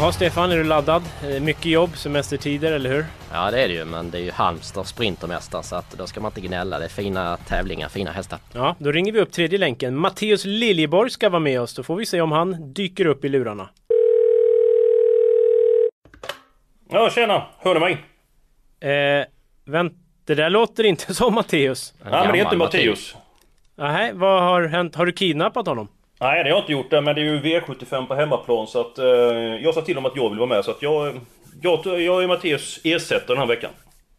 Jaha Stefan, är du laddad? Eh, Mycket jobb, semestertider, eller hur? Ja det är det ju men det är ju Halmstad Sprintermästare så att då ska man inte gnälla. Det är fina tävlingar, fina hästar. Ja, då ringer vi upp tredje länken. Matteus Liljeborg ska vara med oss. Då får vi se om han dyker upp i lurarna. Ja, tjena! Hör du mig? Eh, vänt, det där låter inte som Matteus. Nej, men det är inte Matteus. Nej, vad har hänt? Har du kidnappat honom? Nej, det har jag inte gjort det, men det är ju V75 på hemmaplan så att eh, jag sa till dem att jag vill vara med så att jag... Jag, jag är Matteus ersättare den här veckan.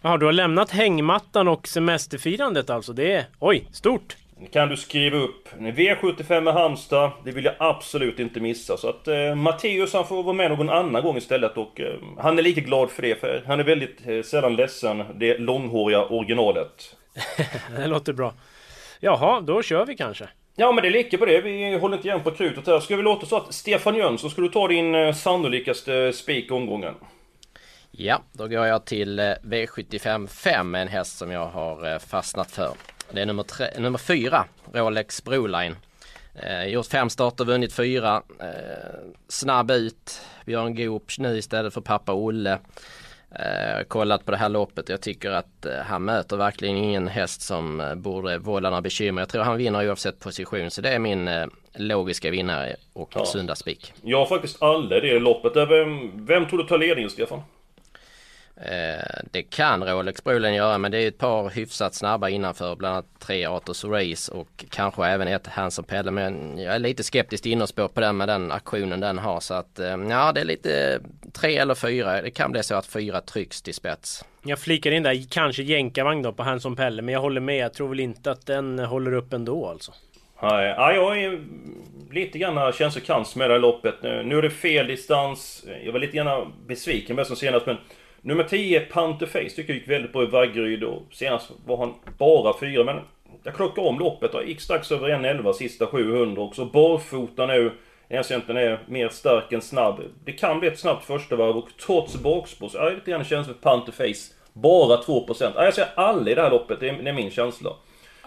Jaha, du har lämnat hängmattan och semesterfirandet alltså? Det är... Oj, stort! Kan du skriva upp V75 med Halmstad, det vill jag absolut inte missa. Så att eh, Matteus han får vara med någon annan gång istället och eh, han är lika glad för det för han är väldigt eh, sällan ledsen, det långhåriga originalet. Det låter bra. Jaha, då kör vi kanske. Ja men det är lika på det, vi håller inte igen på krutet här. Ska vi låta så att Stefan Jönsson, ska du ta din eh, sannolikaste spik i omgången? Ja, då går jag till eh, V75 5 en häst som jag har eh, fastnat för. Det är nummer, tre, nummer fyra, Rolex Broline. Eh, gjort fem starter, vunnit fyra. Eh, snabb ut. Björn Goop nu istället för pappa Olle. Eh, kollat på det här loppet. Jag tycker att eh, han möter verkligen ingen häst som eh, borde vålla några bekymmer. Jag tror han vinner oavsett position. Så det är min eh, logiska vinnare och Ja. spik. Jag har faktiskt aldrig det loppet. Eh, Vem, vem tror du tar ledningen Stefan? Eh, det kan Rolex Broline göra men det är ett par hyfsat snabba innanför bland annat tre Atos Race och kanske även ett Hanson Pelle men jag är lite skeptisk till innerspår på den med den aktionen den har så att eh, ja det är lite tre eller fyra. Det kan bli så att fyra trycks till spets. Jag flikar in där, kanske jänkarvagn då på Hanson Pelle, men jag håller med. Jag tror väl inte att den håller upp ändå alltså. Nej, ja, jag är lite grann känslokans med det här loppet. Nu nu är det fel distans. Jag var lite grann besviken med som senast men Nummer 10, Panterface, tycker jag gick väldigt bra i Vaggeryd och senast var han bara fyra men jag klockade om loppet och gick strax över 1.11 sista 700 också. barfota nu. Jag egentligen är mer stark än snabb. Det kan bli ett snabbt första varv och trots bakspår så är jag lite grann känsla för Panterface. Bara 2%. Ja, Jag ser alla i det här loppet, det är, det är min känsla.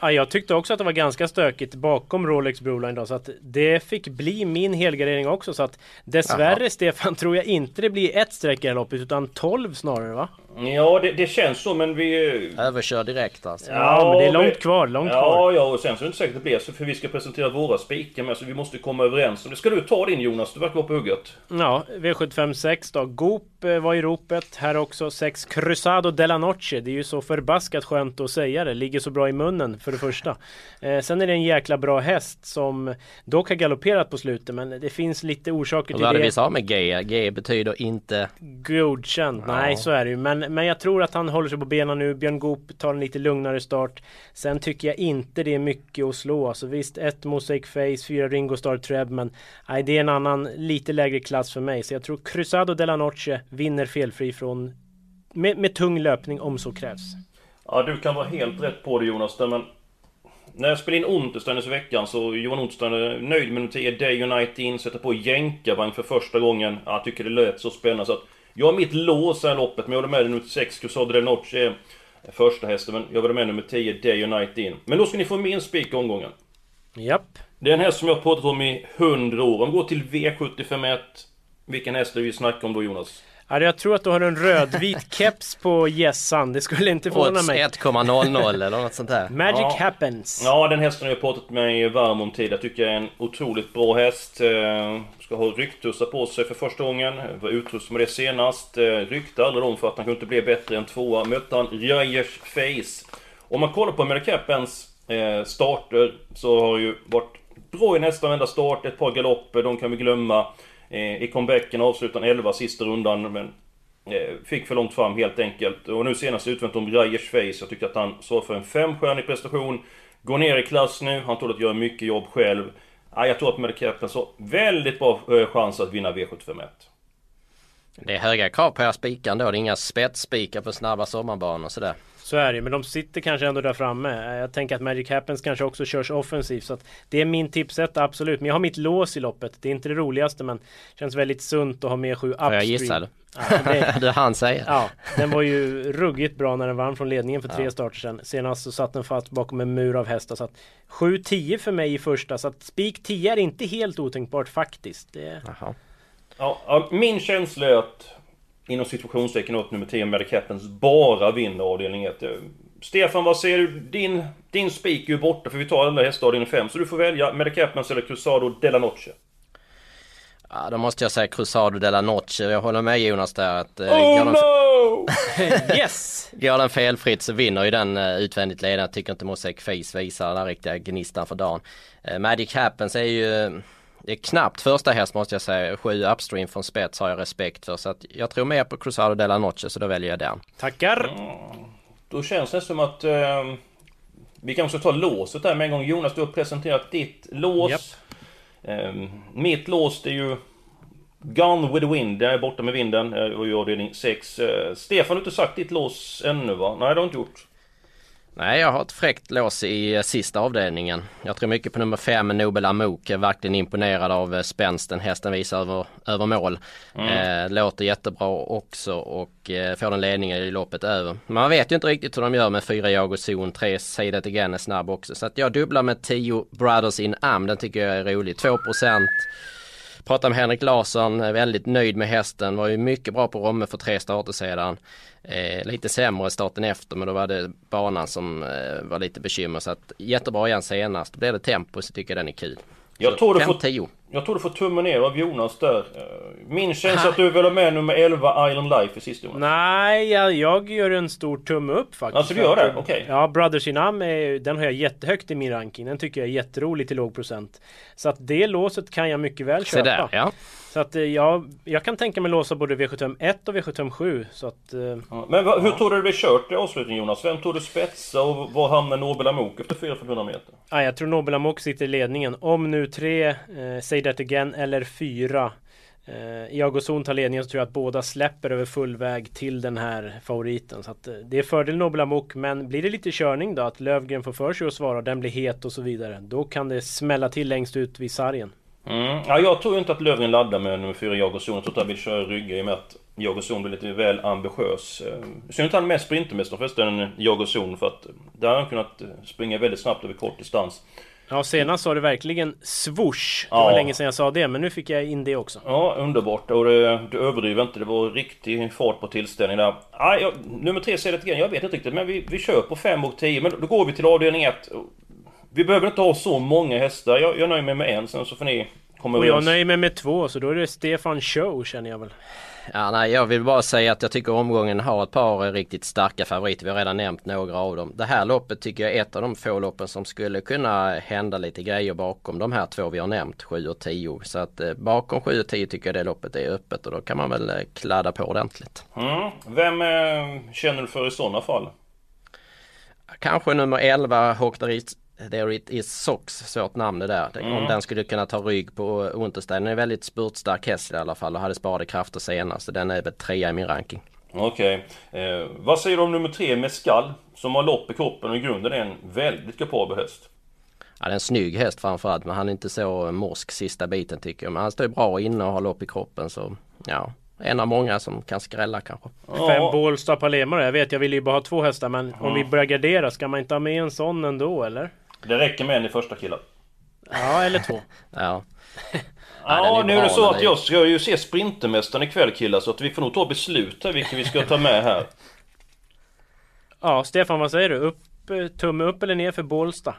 Ja, jag tyckte också att det var ganska stökigt bakom Rolex Broline då, så att det fick bli min helgardering också. Så att dessvärre Jaha. Stefan tror jag inte det blir ett streck i loppet utan 12 snarare va? Ja, det, det känns så men vi... Överkör direkt alltså. Ja, men det är långt vi- kvar, långt ja, kvar. Ja, och sen så är det inte säkert att det blir så för vi ska presentera våra spikar med så vi måste komma överens. Och det ska du ta din Jonas, du verkar vara på hugget. Ja, V75 6 då. Goop eh, var i ropet. Här också 6 Cruzado della Noche. Det är ju så förbaskat skönt att säga det. Ligger så bra i munnen för det första. Eh, sen är det en jäkla bra häst som dock har galopperat på slutet. Men det finns lite orsaker Och till vad hade vi det. sa med G? G betyder inte... Godkänd. Nej, Ja. så är det ju. Men, men jag tror att han håller sig på benen nu. Björn Goop tar en lite lugnare start. Sen tycker jag inte det är mycket att slå. Alltså visst, ett Mosaic Face, fyra Ringo Star Treb. Men nej, det är en annan, lite lägre klass för mig. Så jag tror Cruzado la Noche vinner felfri från med, med tung löpning om så krävs. Ja, du kan vara helt rätt på det Jonas, där, men... När jag spelade in Untersteiners i veckan så Johan Untersteiner nöjd med nummer 10 Day United in, sätter på jänkarvagn för första gången. Jag tycker det lät så spännande så att... Jag har mitt lås här loppet, men jag håller med nummer 6 Cruzado del Noche är första hästen, men jag var med nummer 10 Day United in. Men då ska ni få min spik i omgången. Japp. Det är en häst som jag har pratat om i 100 år. Om vi går till V751. Vilken häst är det vi snackar om då Jonas? Ja, jag tror att du har en rödvit keps på gässan. Det skulle inte förvåna Odds mig. 1,00 eller något sånt där. Magic Ja. happens. Ja, den hästen har jag pratat med varm om tid. Jag tycker jag är en otroligt bra häst. Eh, Ska ha ryktussar på sig för första gången. Var utrustad med det senast. Eh, Ryckte aldrig om för att han kunde inte bli bättre än tvåa. Mötte han Reyers Face. Om man kollar på Medicapens eh, starter så har ju varit bra i nästan varenda start. Ett par galopper, de kan vi glömma. Eh, I comebacken avslutade han 11 sista rundan men eh, Fick för långt fram helt enkelt. Och nu senast utvänt om Rajers Face. Jag tyckte att han svarade för en femstjärnig prestation. Går ner i klass nu, han tål att göra mycket jobb själv. Jag tror att Medicapen har väldigt bra eh, chans att vinna V751. Det är höga krav på era spikar då. Det är inga spetsspikar på snabba sommarbanor och sådär. Så är det men de sitter kanske ändå där framme. Jag tänker att Magic Happens kanske också körs offensivt. Så att det är min tipset, absolut. Men jag har mitt lås i loppet. Det är inte det roligaste men känns väldigt sunt att ha med sju upstream. Får jag gissa det? Ja, det, det han säger. Ja, den var ju ruggigt bra när den vann från ledningen för tre ja. starter sedan. Senast så satt den fast bakom en mur av hästar. Så att 7-10 för mig i första. Så att spik 10 är inte helt otänkbart faktiskt. Det... Ja, min känsla är att inom situationstecken åt nummer 10 Medicappens bara vinner avdelning 1. Stefan, vad säger du? Din, din spik är ju borta för vi tar alla hästar avdelning 5. Så du får välja Medicappens eller Cruzado della Noche. Ja, då måste jag säga Cruzado della Noche. Jag håller med Jonas där att... Eh, oh no! yes! Går den felfritt så vinner ju den uh, utvändigt ledaren. Jag tycker inte Mosaic Face visar den riktiga gnistan för dagen. Uh, Magic Happens är ju... Det är knappt första häst måste jag säga. Sju upstream från spets har jag respekt för. Så att jag tror mer på Cruzado de la Noche så då väljer jag den. Tackar! Mm. Då känns det som att eh, vi kanske ska ta låset där med en gång. Jonas, du har presenterat ditt lås. Yep. Eh, mitt lås det är ju Gone with the Wind. Det är borta med vinden. Och jag avdelning 6. Eh, Stefan, du har inte sagt ditt lås ännu va? Nej, det har du inte gjort. Nej, jag har ett fräckt lås i eh, sista avdelningen. Jag tror mycket på nummer 5, Nobel Amok. är verkligen imponerad av eh, spänsten hästen visar över, över mål. Mm. Eh, låter jättebra också och eh, får den ledningen i loppet över. Man vet ju inte riktigt hur de gör med 4 Jago Zon, 3 Say That Again är snabb också. Så att jag dubblar med 10 Brothers in Am. Den tycker jag är rolig. 2 Pratade med Henrik Larsson, väldigt nöjd med hästen. Var ju mycket bra på Romme för tre starter sedan. Eh, lite sämre starten efter men då var det banan som eh, var lite bekymmer. Så att jättebra igen senast. Då blir det tempo så tycker jag den är kul. Jag tror, du får, jag tror du får tummen ner av Jonas där. Min känsla att du vill ha med nummer 11 Island Life i sista gången. Nej, jag, jag gör en stor tumme upp faktiskt. Alltså du gör det? Okej. Okay. Ja, Brothers in är, den har jag jättehögt i min ranking. Den tycker jag är jätterolig till låg procent. Så att det låset kan jag mycket väl köpa. Se där, ja. Så att eh, jag, jag kan tänka mig låsa både V751 och V757 så att... Eh, ja, men va, hur ja. tror du det blir kört i avslutningen Jonas? Vem tror du spetsa och var hamnar Nobel Amok efter 400 meter? Ja, jag tror Nobel Amok sitter i ledningen. Om nu tre, eh, Say That Again eller fyra eh, Iagozon tar ledningen så tror jag att båda släpper över full väg till den här favoriten. Så att, eh, det är fördel Nobel Amok men blir det lite körning då att Lövgren får för sig att svara den blir het och så vidare. Då kan det smälla till längst ut vid sargen. Mm. Ja, jag tror inte att Lövgren laddar med nummer 4 Jagozon. Jag tror att han vill köra rygga i och med att Jagozon blir lite väl ambitiös. Synd att han är mest sprintermästare förresten än Jagozon för att där har han kunnat springa väldigt snabbt över kort distans. Ja, senast sa det verkligen swoosh. Det var länge sedan jag sa det, men nu fick jag in det också. Ja, underbart. Och det, du överdriver inte. Det var riktig fart på tillställningen där. Ja, nummer tre säger lite grann. Jag vet inte riktigt, men vi, vi kör på 5 och 10. Men då går vi till avdelning 1. Vi behöver inte ha så många hästar. Jag, jag nöjer mig med en, sen så får ni komma Och jag nöjer mig med två, så då är det Stefan Show känner jag väl. Ja, nej, jag vill bara säga att jag tycker omgången har ett par riktigt starka favoriter. Vi har redan nämnt några av dem. Det här loppet tycker jag är ett av de få loppen som skulle kunna hända lite grejer bakom de här två vi har nämnt, 7 och 10. Så att eh, bakom 7 och 10 tycker jag det loppet är öppet och då kan man väl eh, kladda på ordentligt. Mm. Vem eh, känner du för i sådana fall? Kanske nummer 11, Hoktarit There It Is Sox, svårt namn det där. Mm. Om den skulle kunna ta rygg på Unterstein. Den är väldigt spurtstark häst i alla fall och hade sparade krafter senast. Så den är väl trea i min ranking. Okej. Okay. Eh, vad säger du om nummer tre Mescal? Som har lopp i kroppen och i grunden är en väldigt kapabel häst. Ja, det är en snygg häst framförallt men han är inte så morsk sista biten tycker jag. Men han står bra inne och har lopp i kroppen så ja en av många som kan skrälla kanske. Ja. Fem Bålsta Palema Jag vet jag vill ju bara ha två hästar men mm. om vi börjar gardera ska man inte ha med en sån ändå eller? Det räcker med en i första killen. Ja, eller två. ja. Ja, nu är det så att jag ska ju se Sprintermästaren ikväll killar så att vi får nog ta beslut här vilken vi ska ta med här. Ja, Stefan vad säger du? Upp, eh, tumme upp eller ner för Bålsta?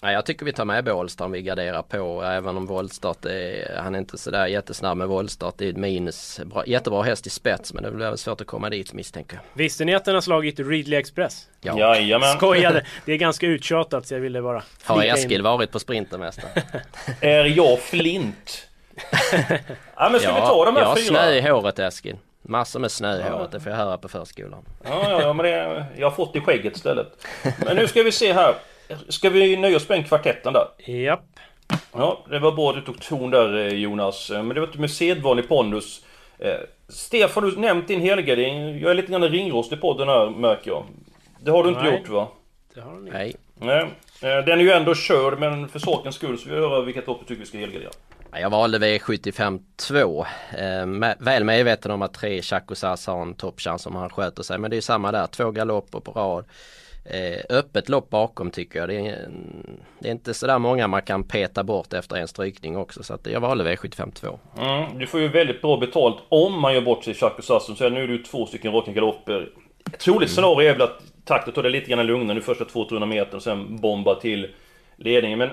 Ja, jag tycker vi tar med Bålsta om vi garderar på. Även om voltstart är, han är inte sådär jättesnabb med voltstart. Det är ett minus. Bra, jättebra häst i spets men det blir väl svårt att komma dit misstänker jag. Visste ni att den har slagit Readly Express? Ja. Jajamän. Skojade. Det är ganska uttjatat så jag ville bara Har Eskil in. varit på Sprintermästaren? är jag flint? ja men ska ja, vi ta de här fyra? Jag har snö i håret Eskil. Massor med snö i ja. håret, det får jag höra på förskolan. Ja, ja, ja men det, jag har fått i skägget istället. Men nu ska vi se här. Ska vi nöja oss med en kvartetten där? Japp. Ja, det var bra att du tog ton där eh, Jonas. Eh, Men det var inte med sedvanlig pondus. Eh, Stefan, du nämnt din helgardering. Jag är lite grann ringrostig på den här märker jag. Det har du inte Nej. gjort va? Det har ni. Nej. Nej. Eh, Den är ju ändå körd men för sakens skull så vill jag höra vilket lopp du tycker vi ska helgardera. Ja, Jag valde V75 2. Eh, väl medveten om att tre Chaco Sass har en toppchans om han sköter sig. Men det är samma där, två galopper på rad. Eh, öppet lopp bakom tycker jag. Det är, det är inte sådär många man kan peta bort efter en strykning också. Så att jag valde V75 2. Mm, du får ju väldigt bra betalt om man gör bort sig i Chaco Sassen. Så nu är det ju två stycken raka galopper. Troligt scenario är väl att takten tar det lite grann lugnare nu första 200 meter och sen bomba till ledningen. Men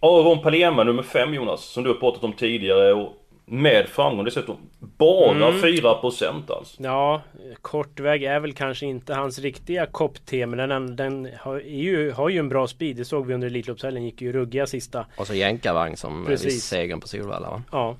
Aron Palema nummer 5 Jonas, som du har pratat om tidigare och med framgång dessutom. Bara 4% alltså. Ja, kortväg är väl kanske inte hans riktiga kopp-te men den, den har, är ju, har ju en bra speed. Det såg vi under Elitloppshelgen. Gick ju ruggiga sista. Och så jänkarvagn som. Precis. segern på Solvalla va? Ja.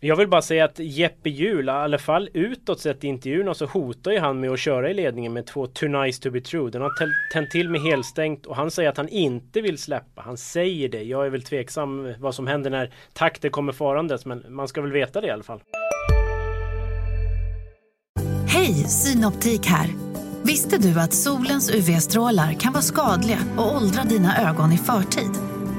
Jag vill bara säga att Jeppe Hjul, i alla fall utåt sett i intervjuerna så hotar ju han med att köra i ledningen med två Too Nice To Be True. Den har tänt till med helstängt och han säger att han inte vill släppa. Han säger det. Jag är väl tveksam vad som händer när takter kommer farandes men man ska väl veta det i alla fall. Hej, Synoptik här. Visste du att solens UV-strålar kan vara skadliga och åldra dina ögon i förtid?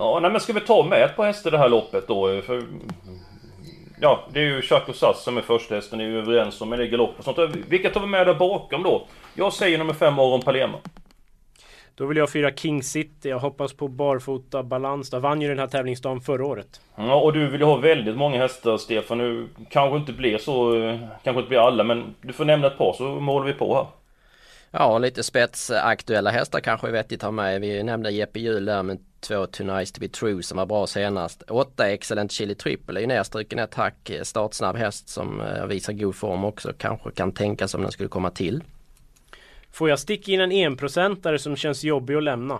Ja, nej men ska vi ta med ett par hästar det här loppet då? För, ja, det är ju Chaco Sass som är första hästen, det är ju överens om, men det är galopp och sånt. Vilka tar vi med där bakom då? Jag säger nummer 5 Aron Palema. Då vill jag fyra King City. Jag hoppas på barfota balans. Då vann ju den här tävlingsdagen förra året. Ja, och du vill ju ha väldigt många hästar Stefan. Nu kanske inte blir så, eh, kanske inte blir alla, men du får nämna ett par så målar vi på här. Ja, lite spetsaktuella hästar kanske är vettigt att ha med. Vi nämnde Jeppe Hjul där med två Too Nice To Be True som var bra senast. Åtta Excellent Chili Triple är ju nedstruken ett hack. Startsnabb häst som eh, visar god form också. Kanske kan tänkas om den skulle komma till. Får jag sticka in en enprocentare som känns jobbig att lämna?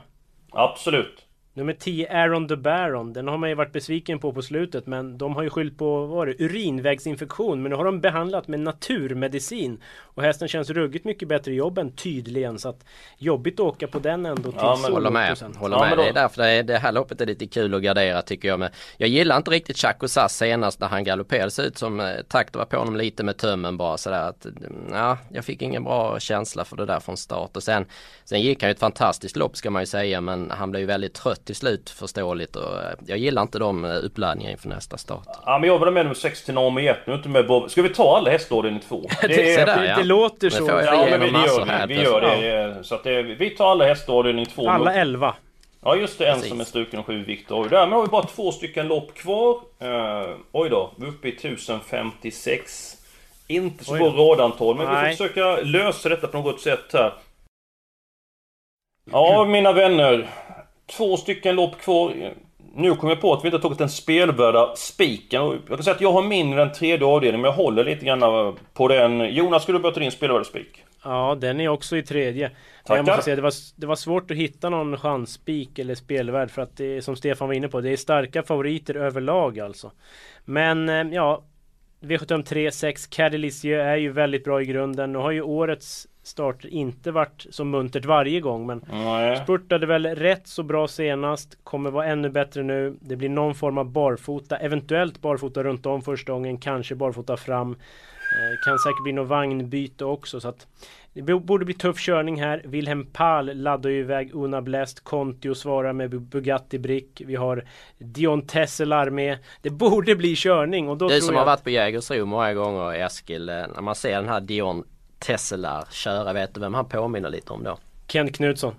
Absolut. Nummer 10, Aaron the Baron. Den har man ju varit besviken på på slutet men de har ju skyllt på, vad det, urinvägsinfektion. Men nu har de behandlat med naturmedicin. Och hästen känns ruggigt mycket bättre i jobben tydligen. Så att jobbigt att åka på den ändå till Ja, men så Håller med. Håller Ja, med. då- Det är därför det, är, det här loppet är lite kul att gardera tycker jag. Men jag gillar inte riktigt Chaco Sass senast när han galopperade. Det ut som eh, takter var på honom lite med tömmen bara sådär att mm, ja, jag fick ingen bra känsla för det där från start. Och sen, sen gick han ju ett fantastiskt lopp ska man ju säga men han blev ju väldigt trött till slut förståeligt och eh, jag gillar inte de eh, uppladdningarna inför nästa start. Ja, men jag ha med nummer 6 till Naomi 1 nu, inte med Bob. Ska vi ta alla hästar ordning 2? Det är där, Det, ja. det låter så. Ja, men vi, gör, här vi, vi gör det. eh, Så att det, vi tar alla hästar ordning 2. Alla 11. Ja just det, en Precis. som är struken och sju Viktor. Därmed har vi bara två stycken lopp kvar. Uh, oj då, vi är uppe i 1056. Inte så bra radantal, men vi Nej. får försöka lösa detta på något sätt här. Ja, mina vänner. Två stycken lopp kvar. Nu kommer jag på att vi inte har tagit den spelvärda spiken. Och Jag kan säga att jag har min i den tredje avdelningen, men jag håller lite grann på den. Jonas, skulle du börja ta din spelvärda spik? Ja, den är också i tredje. Tackar. Jag måste säga, det var, det var svårt att hitta någon chansspik eller spelvärd för att det är som Stefan var inne på, det är starka favoriter överlag alltså. Men eh, ja, V75 6 Cadillicieux är ju väldigt bra i grunden. Nu har ju årets starter inte varit så muntert varje gång men Nej. Spurtade väl rätt så bra senast, kommer vara ännu bättre nu. Det blir någon form av barfota, eventuellt barfota runt om första gången, kanske barfota fram. Eh, kan säkert bli något vagnbyte också så att det bo- borde bli tuff körning här. Wilhelm Pal laddar ju iväg Una Blest, Kontio svarar med Bu- Bugatti Brick. Vi har Dion Tesselar med. Det borde bli körning och då Du tror som jag har varit på Jägersro många gånger Eskil, eh, när man ser den här Dion Tesselar köra, vet du vem han påminner lite om då? Ken Knutsson.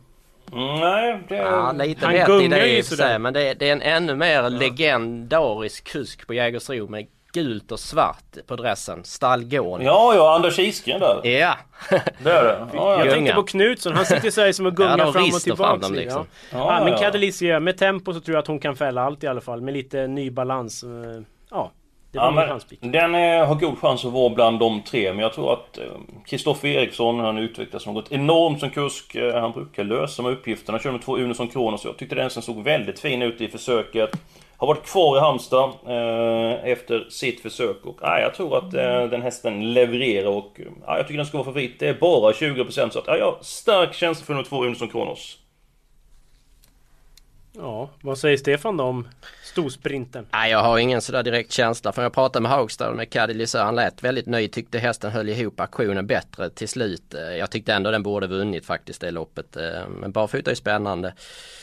Mm, Nej, det... Ja, lite Han rätt i gungar det ju i och sig, men det, det är en ännu mer legendarisk kusk på Jägersro med gult och svart på dressen. Stallgård. Ja, ja, Anders Isgren där. Ja. Det är det. Ja, Jag ja. tänkte på Knutsson, han sitter så här som att gunga Ja, fram och tillbaka. fram dem liksom. ja. Ja, Ja, men ja. Cadelicia, med tempo så tror jag att hon kan fälla allt i alla fall. Med lite ny balans. Eh, Ja, det var Ja, den eh, har god chans att vara bland de tre, men jag tror att eh, Kristoffer Eriksson, han utvecklas gått enormt som kusk. Eh, han brukar lösa de uppgifterna. Han kör med två Unisson Kronos. Jag tyckte den som såg väldigt fin ut i försöket. Har varit kvar i Halmstad eh, efter sitt försök och ja, jag tror att eh, den hästen levererar och eh, ja, jag tycker den ska vara favorit. Det är bara 20% så att ja, jag har stark känsla för nummer två Unisson Kronos. Ja, vad säger Stefan då om storsprinten? Nej, jag har ingen sådär direkt känsla. För jag pratade med Haugstad med Caddy Lisö. Han lät väldigt nöjd. Tyckte hästen höll ihop aktionen bättre till slut. Eh, jag tyckte ändå den borde vunnit faktiskt det loppet. Eh, men barfota är spännande.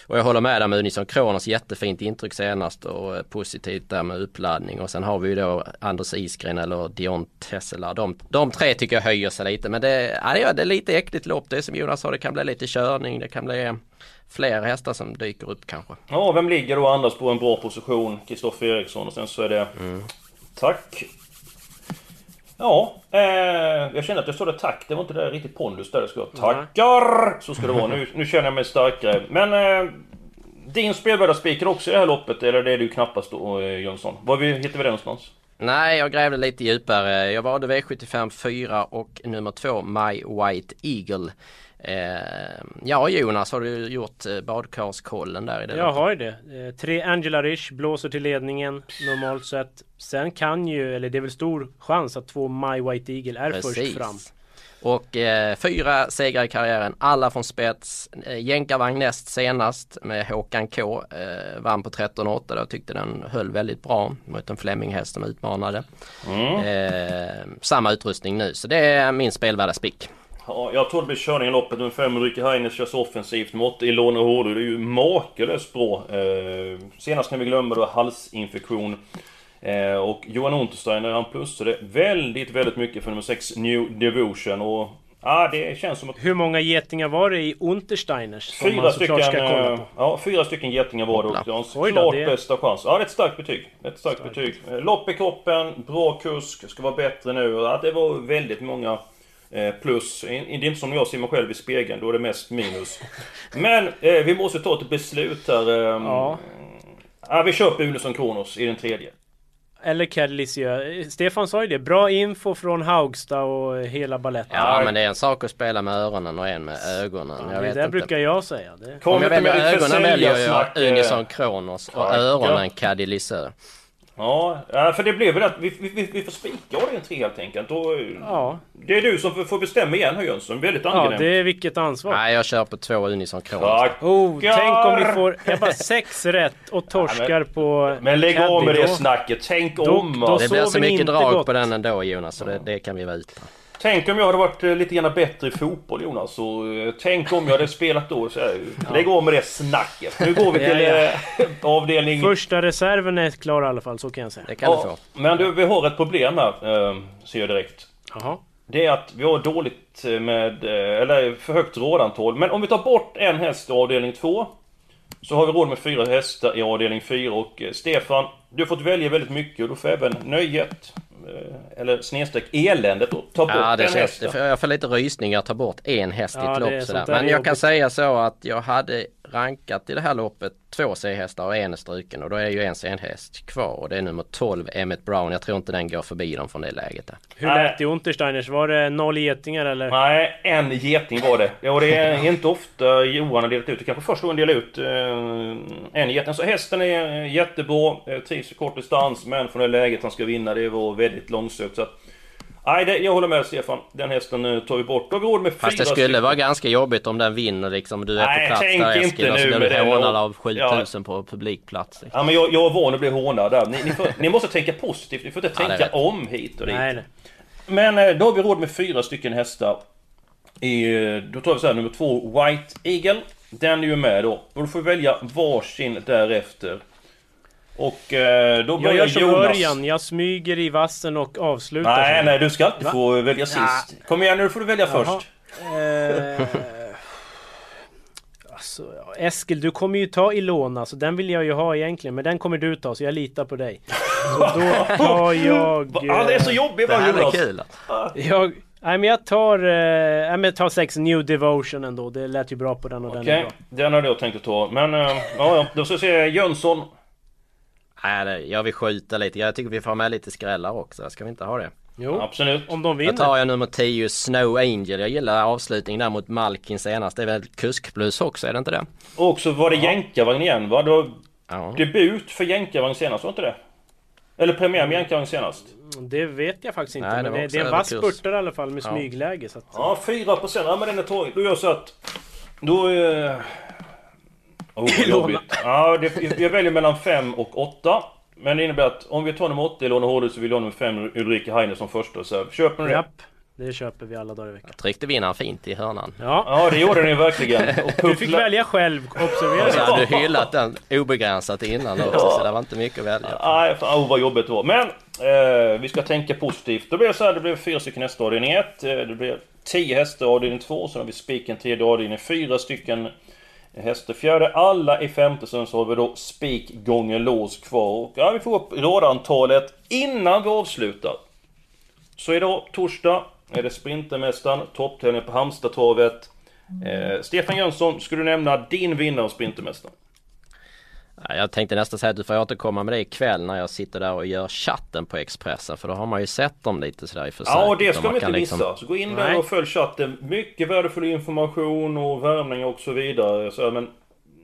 Och jag håller med där med Unison Kronos. Jättefint intryck senast och eh, positivt där med uppladdning. Och sen har vi ju då Anders Isgren eller Dion Tessela. De, de tre tycker jag höjer sig lite. Men det, ja, det är lite äckligt lopp. Det är som Jonas sa, det kan bli lite körning. Det kan bli fler hästar som dyker upp kanske. Ja, vem ligger då Anders på en bra position? Kristoffer Eriksson och sen så är det... Tack. Ja, eh, jag kände att jag sa det tack. Det var inte det riktigt pondus där det ska. Tackar! Så ska det vara. Nu, nu känner jag mig starkare. Men eh, din spelvärda spiken också i det här loppet, eller det är du knappast då eh, Jönsson? Var vi, hittar vi det någonstans? Nej, jag grävde lite djupare. Jag valde V75 4 och nummer 2 My White Eagle. Eh, ja Jonas, har du gjort eh, badkarskollen där i det? Jag har ju det. Eh, Tre Angela Rish blåser till ledningen normalt sett. Sen kan ju, eller det är väl stor chans att två My White Eagle är först fram. Och eh, fyra segrar i karriären, alla från spets. Eh, Jänkarvagn näst senast med Håkan K. Eh, vann på 13,8. Jag tyckte den höll väldigt bra mot en Flemminghäst som utmanade. Eh, samma utrustning nu, så det är min spelvärda spick. Ja, jag tror det blir körning i loppet. Nummer 5 Ulrika Heines körs offensivt. 8 Ilona Hårdu. Det är ju makalöst bra. Eh, senast kan vi glömma då halsinfektion. Eh, och Johan Untersteiner han plussade väldigt, väldigt mycket för nummer 6 New Devotion. Och ja, det känns som att Hur många getingar var det i Untersteiners? Fyra stycken, ska kolla eh, på. ja, fyra stycken getingar var det och det då, klart det- bästa chans. Ja, det är ett starkt betyg. Ett starkt betyg. Eh, Lopp i kroppen, bra kusk, ska vara bättre nu. Ja, det var väldigt många eh, plus. In- Det är inte som jag ser mig själv i spegeln, då är det mest minus. Men eh, vi måste ta ett beslut här. Eh, Ja. ja, vi köper Unisson Kronos i den tredje. Eller Cadelicia. Stefan sa ju det. Bra info från Haugstad och hela baletten. Ja, men det är en sak att spela med öronen och en med ögonen. jag det vet där inte. brukar jag säga. Det... Om jag väljer ögonen väljer jag försäljarsnack, eh, Unison Kronos och öronen Caddy Lisö. Ja, ja, för det blev väl att vi, vi, vi- får spika avdelning tre helt enkelt. Och, Ja. Det är du som får- bestämma igen här Jönsson. Väldigt Ja, angenämt. det är vilket ansvar. Nej, jag kör på två Unison. Tack. Oh, tänk om vi får jag bara sex rätt och torskar på Men lägg av med det då- snacket. Tänk Då- om. då va. Det blir så mycket drag gott. på den ändå Jonas, så det, det kan vi vara utan. Tänk om jag hade varit eh, lite grann bättre i fotboll Jonas. Och, eh, tänk om jag hade spelat då. Så lägg av med det snacket. Nu går vi till Ja, ja. eh, avdelning... Första reserven är klar i alla fall, så kan jag säga. Det kan du Ja, få. men du, vi har ett problem här. Ser jag direkt. Jaha. Det är att vi har dåligt med, eller för högt rådantal. Men om vi tar bort en häst i avdelning 2 Så har vi råd med fyra hästar i avdelning 4 och Stefan Du har fått välja väldigt mycket och du får även nöjet Eller snedstreck eländet och ta bort Ja, det en känns, häst. jag får lite rysningar att ta bort en häst i Ja, ett lopp sådär. där Men jag kan jobbigt. säga så att jag hade rankat i det här loppet två C-hästar och en är struken och då är ju en C-häst kvar och det är nummer 12 Emmet Brown. Jag tror inte den går förbi dem från det läget där. Hur lät det i Untersteiners? Var det noll getingar eller? Nej, en geting var det. Ja, och det är inte ofta Johan har delat ut. Det kanske första gången delar ut eh, en geting. Så hästen är eh, jättebra, eh, trivs i kort distans, men från det läget han ska vinna, det var väldigt långsökt. Så att, nej, det, jag håller med Stefan. Den hästen eh, tar vi bort. Då råd med fyra Fast det skulle stycken. vara ganska jobbigt om den vinner liksom. Du är Nej, på plats tänk där inte Eskil och nu så blir med du hånad av 7000 på publikplats. Liksom. Ja, men jag, jag är van att bli hånad där. Ni, ni, får, ni måste tänka positivt. Ni får inte Ja, tänka rätt. om hit och dit. Nej, nej. Men eh, då har vi råd med fyra stycken hästar. I, eh, då tar vi så här, nummer två White Eagle. Den är ju med då. Och då får vi välja varsin därefter. Och eh, då Jag börjar gör som Jonas. Örjan, jag smyger i vassen och avslutar. Nej, nej, du ska inte Va? få välja sist. Kom igen nu får du välja Jaha. först. Eh, Alltså, ja, Eskil, du kommer ju ta Ilona, så den vill jag ju ha egentligen. Men den kommer du ta, så jag litar på dig. Så då tar jag... Han är så jobbig Det va här är Jonas? kul. Jag, nej men jag tar... Eh, nej men jag tar sex New Devotion ändå. Det lät ju bra på den och den är Okej, bra. den hade jag tänkt att ta. Men eh, ja, ja, då ska vi se Jönsson. Nej, det- jag vill skjuta lite. Jag tycker vi får med lite skrällar också. Ska vi inte ha det? Jo, Absolut. om de Då vinner. tar jag nummer 10 Snow Angel. Jag gillar avslutningen där mot Malkin senast. Det är väl kuskplus också, är det inte det? Och så var det jänkarvagn igen va? Det var Ja. debut för jänkarvagn senast, var inte det? Eller premiär med jänkarvagn senast? Det vet jag faktiskt inte. Nej, det men det, är en vass spurtare i alla fall med Ja. smygläge. Så att, Ja, 4%. Ja men den är tagen. Då gör jag så att... Då... Eh... Oh, vad jobbigt. Ja, det, jag väljer mellan 5 och 8. Men det innebär att om vi tar nummer 8 i Låne Hård så vill jag nummer 5 Ulrika Heine som första reserv. Köper ni det? japp. Det köper vi alla dagar i veckan. Tryckte vinnaren fint i hörnan. Ja. Ja, det gjorde ni verkligen. Och Du fick välja själv, observera. Så hade du hyllat den obegränsat innan också, så det var inte mycket att välja. Nej, fan, oh, vad jobbigt det var. Men eh, vi ska tänka positivt. Då blir det så här, det blir fyra stycken hästar avdelning 1. Eh, det blir 10 hästar avdelning 2. Sen har vi spiken tredje avdelning fyra stycken Hästefjärde. Alla i femte. Sen så har vi då spik gånger lås kvar. Och, ja, vi får upp radantalet innan vi avslutar. Så idag, torsdag, är det Sprintermästaren, topptävling på Halmstadtravet. Eh, Stefan Jönsson, skulle du nämna din vinnare av Sprintermästaren? Ja, Jag tänkte nästan säga att du får återkomma med det ikväll när jag sitter där och gör chatten på Expressen. För då har man ju sett dem lite sådär i försök. Ja, och det ska man man inte liksom- missa. Så gå in där Nej. och följ chatten. Mycket värdefull information och värmning och så vidare. Så, men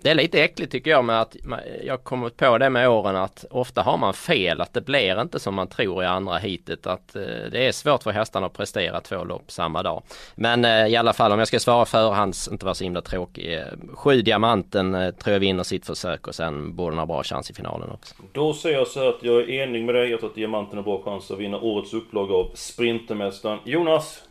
Det är lite äckligt tycker jag med att jag har kommit på det med åren att ofta har man fel att det blir inte som man tror i andra hitet att eh, det är svårt för hästarna att prestera två lopp samma dag. Men eh, i alla fall om jag ska svara förhands, inte vara så himla tråkig. Eh, sju diamanten tror jag vinner sitt försök och sen borde den ha bra chans i finalen också. då säger jag så här att jag är enig med dig. Jag tror att Diamanten har bra chans att vinna årets upplaga av Sprintermästaren. Jonas,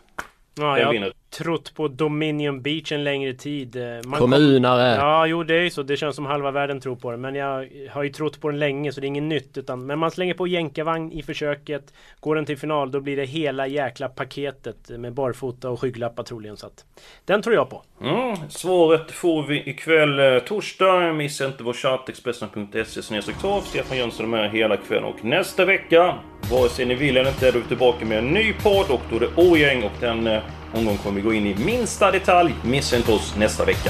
Ja, jag vinner? Trott på Dominion Beach en längre tid. Eh, Man Kommunare! Ja, jo det är ju så. Det känns som halva världen tror på det. Men jag har ju trott på den länge så det är inget nytt. Utan, men man slänger på jänkarvagn i försöket. Går den till final då blir det hela jäkla paketet med barfota och skygglappar troligen. Så att, den tror jag på. Mm, svaret får vi ikväll eh, torsdag. Missa inte vår chatt, Expressen.se snedstreck torp. Stefan Jönsson är med hela kvällen. Och nästa vecka, vare sig ni vill eller inte, är vi tillbaka med en ny podd. Och då är det Årgäng och den omgång kommer vi gå in i minsta detalj. Missa inte oss nästa vecka.